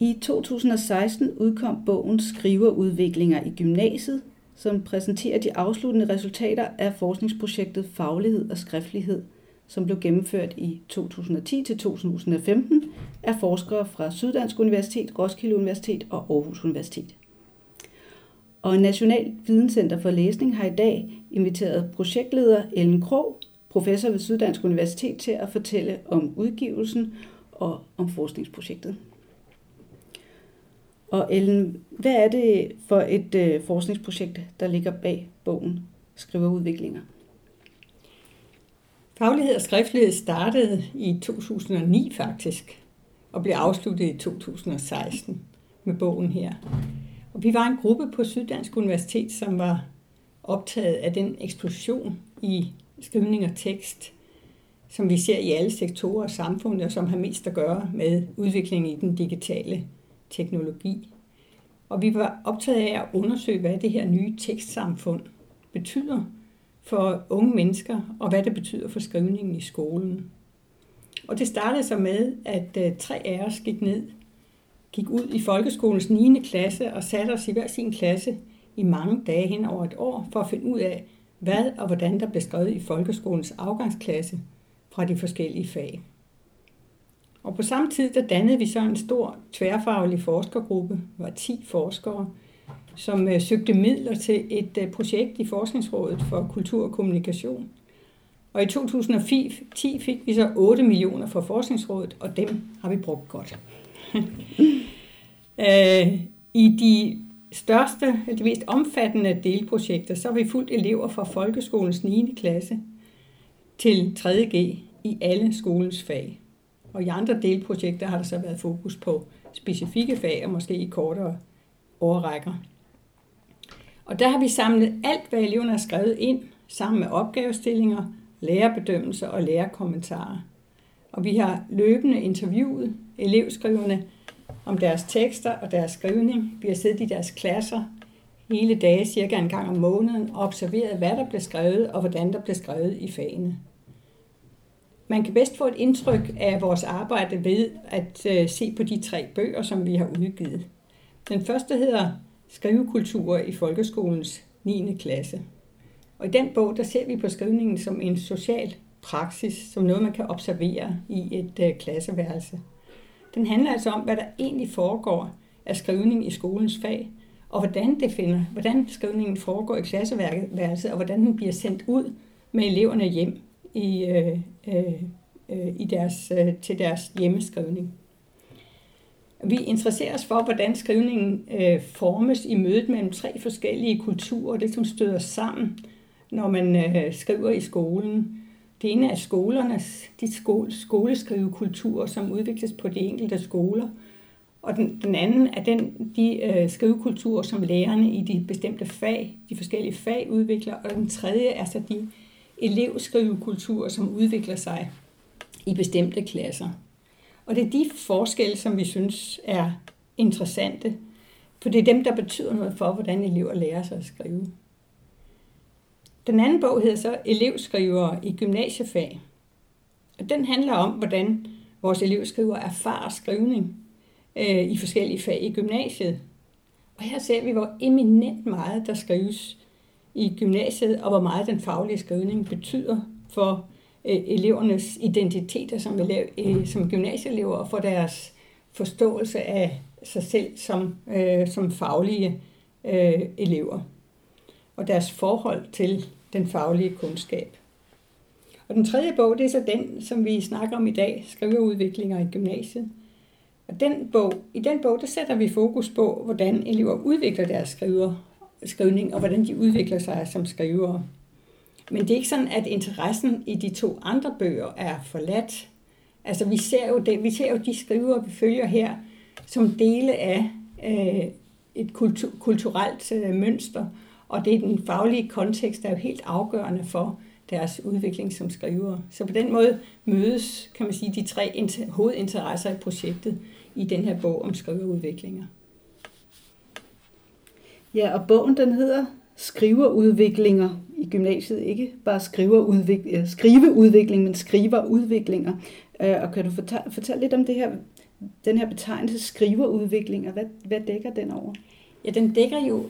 I 2016 udkom bogen Skriverudviklinger i gymnasiet, som præsenterer de afsluttende resultater af forskningsprojektet Faglighed og Skriftlighed, som blev gennemført i 2010 til 2015 af forskere fra Syddansk Universitet, Roskilde Universitet og Aarhus Universitet. Og National Videnscenter for Læsning har i dag inviteret projektleder Ellen Krog, professor ved Syddansk Universitet, til at fortælle om udgivelsen og om forskningsprojektet. Og Ellen, hvad er det for et øh, forskningsprojekt, der ligger bag bogen Skriverudviklinger? Faglighed og skriftlighed startede i 2009 faktisk, og blev afsluttet i 2016 med bogen her. Og vi var en gruppe på Syddansk Universitet, som var optaget af den eksplosion i skrivning og tekst, som vi ser i alle sektorer af samfundet, og som har mest at gøre med udviklingen i den digitale teknologi. Og vi var optaget af at undersøge, hvad det her nye tekstsamfund betyder for unge mennesker, og hvad det betyder for skrivningen i skolen. Og det startede så med, at øh, tre af os gik ned, gik ud i folkeskolens 9. klasse og satte os i hver sin klasse i mange dage hen over et år, for at finde ud af, hvad og hvordan der blev skrevet i folkeskolens afgangsklasse fra de forskellige fag. Og på samme tid der dannede vi så en stor tværfaglig forskergruppe, det var 10 forskere, som øh, søgte midler til et øh, projekt i Forskningsrådet for Kultur og Kommunikation. Og i 2010 fik vi så 8 millioner fra Forskningsrådet, og dem har vi brugt godt. Øh, I de største, de mest omfattende delprojekter, så har vi fulgt elever fra folkeskolens 9. klasse til 3.G i alle skolens fag. Og i andre delprojekter har der så været fokus på specifikke fag, og måske i kortere overrækker. Og der har vi samlet alt, hvad eleverne har skrevet ind, sammen med opgavestillinger, lærerbedømmelser og lærerkommentarer. Og vi har løbende interviewet elevskriverne om deres tekster og deres skrivning. Vi har siddet i deres klasser hele dage, cirka en gang om måneden, og observeret, hvad der blev skrevet og hvordan der blev skrevet i fagene. Man kan bedst få et indtryk af vores arbejde ved at øh, se på de tre bøger, som vi har udgivet. Den første hedder Skrivekultur i folkeskolens 9. klasse. Og i den bog, der ser vi på skrivningen som en social praksis, som noget, man kan observere i et øh, klasseværelse. Den handler altså om, hvad der egentlig foregår af skrivning i skolens fag, og hvordan, det finder, hvordan skrivningen foregår i klasseværelset, og hvordan den bliver sendt ud med eleverne hjem i, øh, øh, øh, i deres, øh, til deres hjemmeskrivning. Vi interesserer os for, hvordan skrivningen øh, formes i mødet mellem tre forskellige kulturer, det som støder sammen, når man øh, skriver i skolen. Det ene er skolernes, de skole, skoleskrivekulturer, som udvikles på de enkelte skoler. Og den, den anden er den, de øh, skrivekulturer, som lærerne i de bestemte fag, de forskellige fag udvikler. Og den tredje er så de elevskrivekulturer, som udvikler sig i bestemte klasser. Og det er de forskelle, som vi synes er interessante, for det er dem, der betyder noget for, hvordan elever lærer sig at skrive. Den anden bog hedder så Elevskrivere i gymnasiefag. Og den handler om, hvordan vores elevskriver erfarer skrivning øh, i forskellige fag i gymnasiet. Og her ser vi, hvor eminent meget der skrives i gymnasiet, og hvor meget den faglige skrivning betyder for øh, elevernes identiteter som, elev, øh, som gymnasieelever, og for deres forståelse af sig selv som, øh, som faglige øh, elever, og deres forhold til den faglige kundskab. Og den tredje bog, det er så den, som vi snakker om i dag, skriveudviklinger i gymnasiet. Og den bog, i den bog, der sætter vi fokus på, hvordan elever udvikler deres skriver, skrivning, og hvordan de udvikler sig som skrivere. Men det er ikke sådan, at interessen i de to andre bøger er forladt. Altså vi ser jo, det, vi ser jo de skrivere, vi følger her, som dele af øh, et kultur, kulturelt øh, mønster, og det er den faglige kontekst, der er jo helt afgørende for deres udvikling som skrivere. Så på den måde mødes, kan man sige, de tre inter- hovedinteresser i projektet i den her bog om skriveudviklinger. Ja, og bogen den hedder Skriverudviklinger i gymnasiet. Ikke bare skriverudvikling, øh, skriveudvikling, men skriverudviklinger. Øh, og kan du fortælle, fortælle lidt om det her? den her betegnelse skriverudvikling, og hvad, hvad dækker den over? Ja, den dækker jo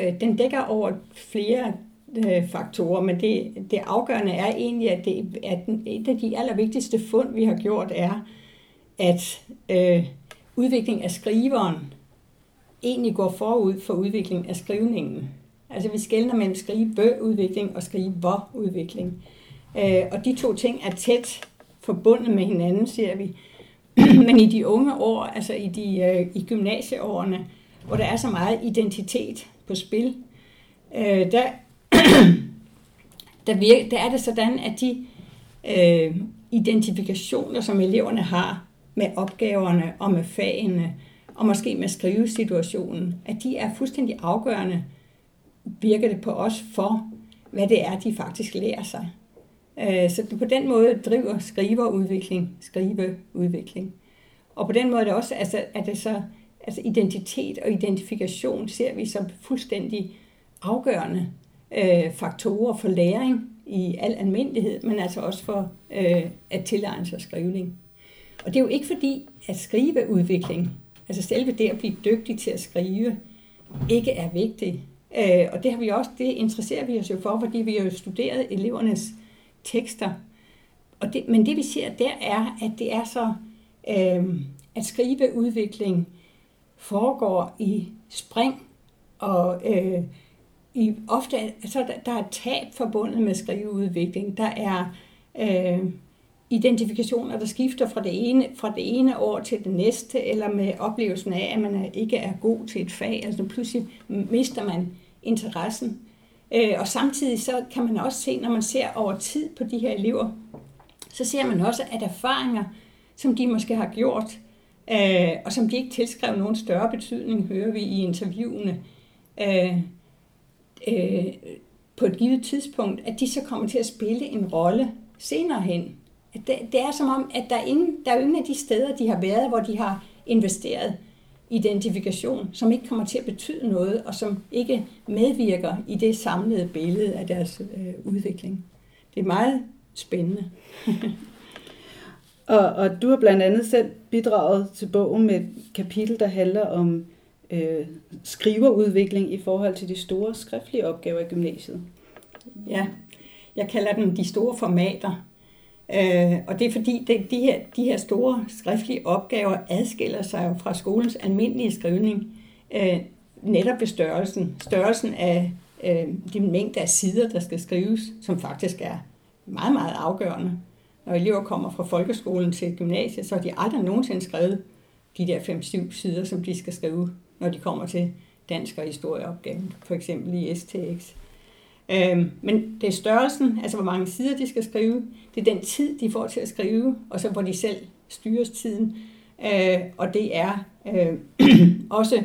øh, den dækker over flere øh, faktorer, men det, det afgørende er egentlig, at, det, at et af de allervigtigste fund, vi har gjort, er, at øh, udvikling af skriveren egentlig går forud for udviklingen af skrivningen. Altså vi skældner mellem skrive-udvikling og skrive-udvikling. Øh, og de to ting er tæt forbundet med hinanden, siger vi. Men i de unge år, altså i, de, øh, i gymnasieårene, hvor der er så meget identitet på spil, øh, der, der, virker, der er det sådan, at de øh, identifikationer, som eleverne har med opgaverne og med fagene, og måske med skrivesituationen, at de er fuldstændig afgørende, virker det på os for, hvad det er, de faktisk lærer sig. Øh, så på den måde driver skriverudvikling, skriveudvikling. Og på den måde er det også, altså, er det så, altså identitet og identifikation ser vi som fuldstændig afgørende øh, faktorer for læring i al almindelighed, men altså også for øh, at tilegne sig skrivning. Og det er jo ikke fordi, at skriveudvikling, altså selve det at blive dygtig til at skrive, ikke er vigtigt. Øh, og det har vi også, det interesserer vi os jo for, fordi vi har jo studeret elevernes tekster. Og det, men det vi ser der er, at det er så, øh, at skriveudvikling foregår i spring, og øh, i, ofte altså, der, der er tab forbundet med skriveudvikling. Der er øh, identifikationer, der skifter fra det, ene, fra det ene år til det næste, eller med oplevelsen af, at man ikke er god til et fag. Altså pludselig mister man interessen. Øh, og samtidig så kan man også se, når man ser over tid på de her elever, så ser man også, at erfaringer, som de måske har gjort, øh, og som de ikke tilskrev nogen større betydning, hører vi i interviewene, øh, øh, på et givet tidspunkt, at de så kommer til at spille en rolle senere hen. Det, det er som om, at der er, ingen, der er ingen af de steder, de har været, hvor de har investeret identifikation, som ikke kommer til at betyde noget, og som ikke medvirker i det samlede billede af deres øh, udvikling. Det er meget spændende. og, og du har blandt andet selv bidraget til bogen med et kapitel, der handler om øh, skriverudvikling i forhold til de store skriftlige opgaver i gymnasiet. Ja, jeg kalder dem de store formater. Øh, og det er fordi, det, de, her, de her store skriftlige opgaver adskiller sig jo fra skolens almindelige skrivning øh, netop ved størrelsen. Størrelsen af øh, de mængde af sider, der skal skrives, som faktisk er meget, meget afgørende. Når elever kommer fra folkeskolen til gymnasiet, så har de aldrig nogensinde skrevet de der 5-7 sider, som de skal skrive når de kommer til dansk og historieopgaven, for eksempel i STX. Øhm, men det er størrelsen, altså hvor mange sider de skal skrive, det er den tid, de får til at skrive, og så hvor de selv styres tiden. Øh, og det er øh, også,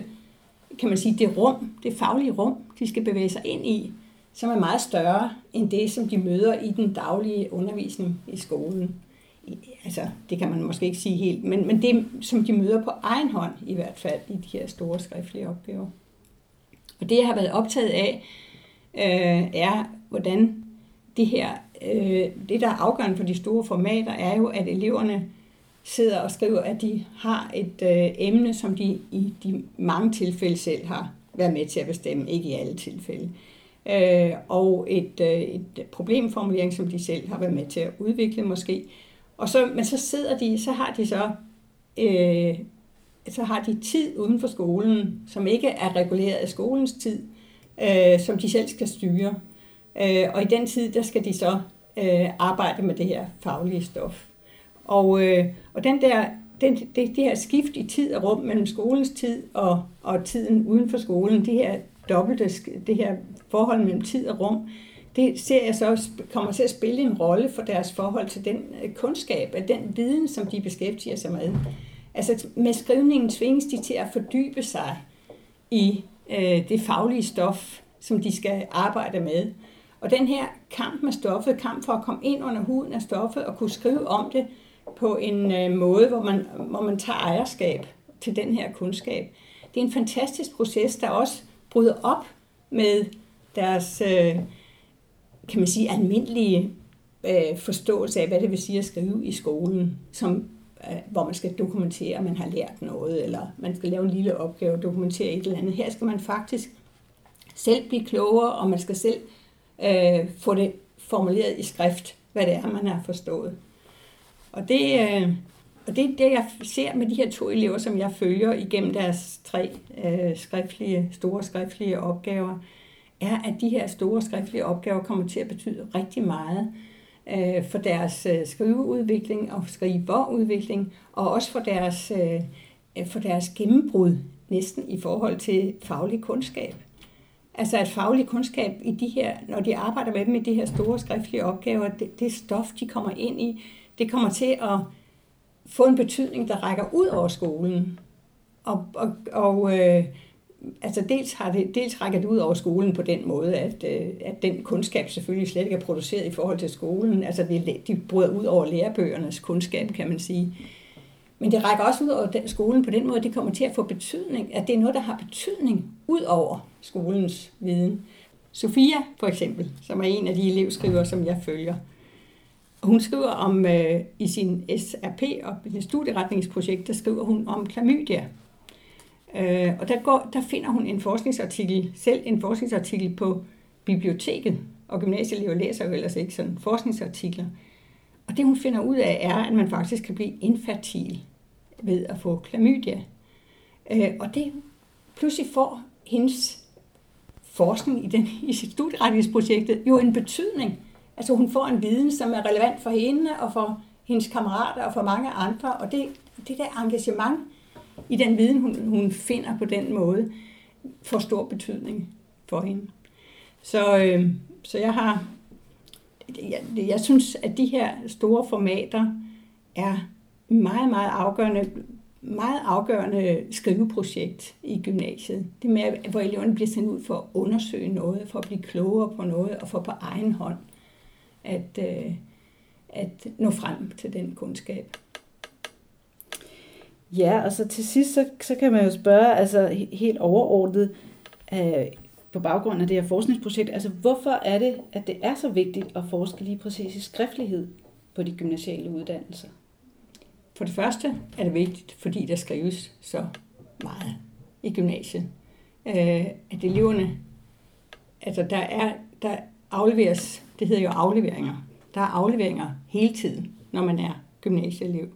kan man sige, det rum, det faglige rum, de skal bevæge sig ind i, som er meget større end det, som de møder i den daglige undervisning i skolen altså det kan man måske ikke sige helt, men, men det som de møder på egen hånd i hvert fald i de her store skriftlige opgaver. Og det jeg har været optaget af, øh, er hvordan det her, øh, det der er afgørende for de store formater, er jo, at eleverne sidder og skriver, at de har et øh, emne, som de i de mange tilfælde selv har været med til at bestemme, ikke i alle tilfælde. Øh, og et, øh, et problemformulering, som de selv har været med til at udvikle måske, og så, men så sidder de, så har de så, øh, så har de tid uden for skolen, som ikke er reguleret af skolens tid, øh, som de selv skal styre. Øh, og i den tid, der skal de så øh, arbejde med det her faglige stof. Og, øh, og den der, den, det, det her skift i tid og rum mellem skolens tid og, og tiden uden for skolen, det her dobbelte, det her forhold mellem tid og rum, det ser jeg så kommer til at spille en rolle for deres forhold til den øh, kundskab, den viden, som de beskæftiger sig med. Altså med skrivningen tvinges de til at fordybe sig i øh, det faglige stof, som de skal arbejde med. Og den her kamp med stoffet, kamp for at komme ind under huden af stoffet og kunne skrive om det på en øh, måde, hvor man, hvor man tager ejerskab til den her kundskab. Det er en fantastisk proces, der også bryder op med deres øh, kan man sige, almindelige øh, forståelse af, hvad det vil sige at skrive i skolen, som hvor man skal dokumentere, at man har lært noget, eller man skal lave en lille opgave og dokumentere et eller andet. Her skal man faktisk selv blive klogere, og man skal selv øh, få det formuleret i skrift, hvad det er, man har forstået. Og det, øh, og det er det, jeg ser med de her to elever, som jeg følger igennem deres tre øh, skriftlige, store skriftlige opgaver, er, at de her store skriftlige opgaver kommer til at betyde rigtig meget øh, for deres øh, skriveudvikling og skriverudvikling, og også for deres, øh, for deres gennembrud næsten i forhold til faglig kundskab. Altså at faglig kundskab i de her, når de arbejder med dem i de her store skriftlige opgaver, det, det stof, de kommer ind i, det kommer til at få en betydning, der rækker ud over skolen. Og, og, og øh, altså dels, har det, dels rækker det ud over skolen på den måde, at, øh, at den kundskab selvfølgelig slet ikke er produceret i forhold til skolen. Altså det, de bryder ud over lærebøgernes kundskab, kan man sige. Men det rækker også ud over den, skolen på den måde, at det kommer til at få betydning, at det er noget, der har betydning ud over skolens viden. Sofia for eksempel, som er en af de elevskrivere, som jeg følger, hun skriver om, øh, i sin SRP og studieretningsprojekt, der skriver hun om klamydia. Øh, og der, går, der finder hun en forskningsartikel, selv en forskningsartikel på biblioteket, og gymnasieelever læser jo ellers ikke sådan forskningsartikler. Og det hun finder ud af er, at man faktisk kan blive infertil ved at få klamydia. Øh, og det pludselig får hendes forskning i, den, i studieretningsprojektet jo en betydning. Altså hun får en viden, som er relevant for hende og for hendes kammerater og for mange andre. Og det, det der engagement i den viden, hun, hun finder på den måde, får stor betydning for hende. Så, øh, så jeg har, jeg, jeg synes, at de her store formater er meget, meget afgørende, meget afgørende skriveprojekt i gymnasiet. Det med, hvor eleverne bliver sendt ud for at undersøge noget, for at blive klogere på noget, og for på egen hånd at, øh, at nå frem til den kundskab. Ja, og så til sidst, så, så kan man jo spørge, altså helt overordnet, øh, på baggrund af det her forskningsprojekt, altså hvorfor er det, at det er så vigtigt at forske lige præcis i skriftlighed på de gymnasiale uddannelser? For det første er det vigtigt, fordi der skrives så meget i gymnasiet. Øh, at eleverne, altså der er, der afleveres, det hedder jo afleveringer. Der er afleveringer hele tiden, når man er gymnasieelev.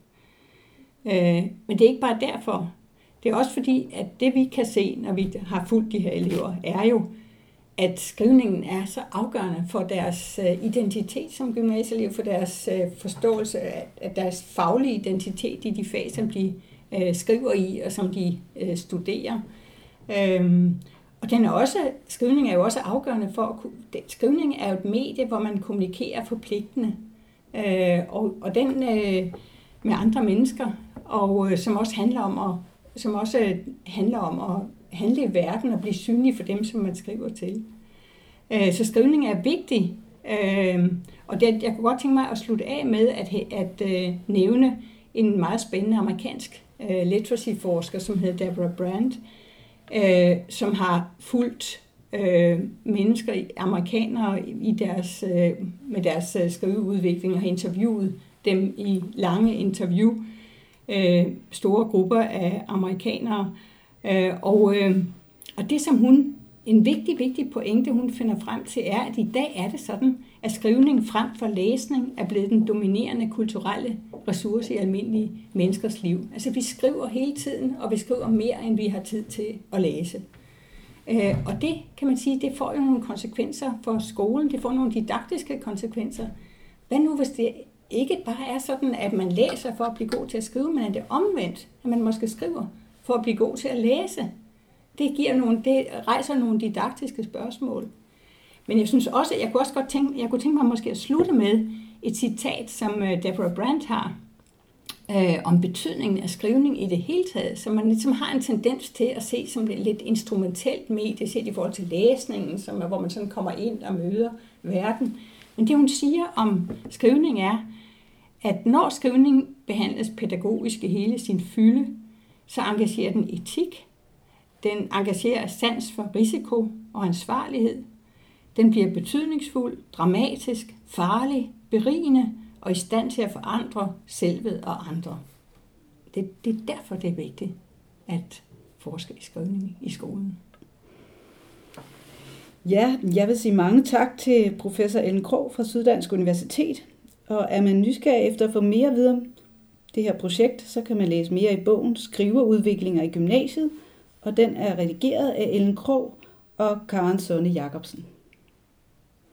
Øh, men det er ikke bare derfor. Det er også fordi, at det vi kan se, når vi har fulgt de her elever, er jo, at skrivningen er så afgørende for deres øh, identitet som gymnasieelev, for deres øh, forståelse af deres faglige identitet i de fag, som de øh, skriver i og som de studerer. Øhm, og den er også, skrivning er jo også afgørende for, at kunne, skrivning er jo et medie, hvor man kommunikerer forpligtende. og, og den med andre mennesker, og øh, som også handler om at som også øh, handler om at handle i verden og blive synlig for dem, som man skriver til. Øh, så skrivning er vigtig, øh, og det, jeg kunne godt tænke mig at slutte af med at, at øh, nævne en meget spændende amerikansk øh, literacy-forsker, som hedder Deborah Brandt, som har fulgt mennesker, amerikanere, i deres, med deres skriveudvikling og har interviewet dem i lange interview, Øh, store grupper af amerikanere. Øh, og, øh, og det, som hun en vigtig, vigtig pointe, hun finder frem til, er, at i dag er det sådan, at skrivning frem for læsning er blevet den dominerende kulturelle ressource i almindelige menneskers liv. Altså vi skriver hele tiden, og vi skriver mere, end vi har tid til at læse. Og det kan man sige, det får jo nogle konsekvenser for skolen, det får nogle didaktiske konsekvenser. Hvad nu, hvis det ikke bare er sådan, at man læser for at blive god til at skrive, men at det er omvendt, at man måske skriver for at blive god til at læse det, giver nogle, det rejser nogle didaktiske spørgsmål. Men jeg synes også, jeg kunne også godt tænke, jeg kunne tænke mig måske at slutte med et citat, som øh, Deborah Brandt har, øh, om betydningen af skrivning i det hele taget, som man ligesom har en tendens til at se som et lidt instrumentelt medie, set i forhold til læsningen, som er, hvor man sådan kommer ind og møder verden. Men det hun siger om skrivning er, at når skrivning behandles pædagogisk i hele sin fylde, så engagerer den etik, den engagerer sans for risiko og ansvarlighed. Den bliver betydningsfuld, dramatisk, farlig, berigende og i stand til at forandre selvet og andre. Det, det er derfor, det er vigtigt at forske i skrivning i skolen. Ja, jeg vil sige mange tak til professor Ellen Krog fra Syddansk Universitet. Og er man nysgerrig efter at få mere videre om det her projekt, så kan man læse mere i bogen Skriverudviklinger i gymnasiet, og den er redigeret af Ellen Krog og Karen Sonne Jacobsen.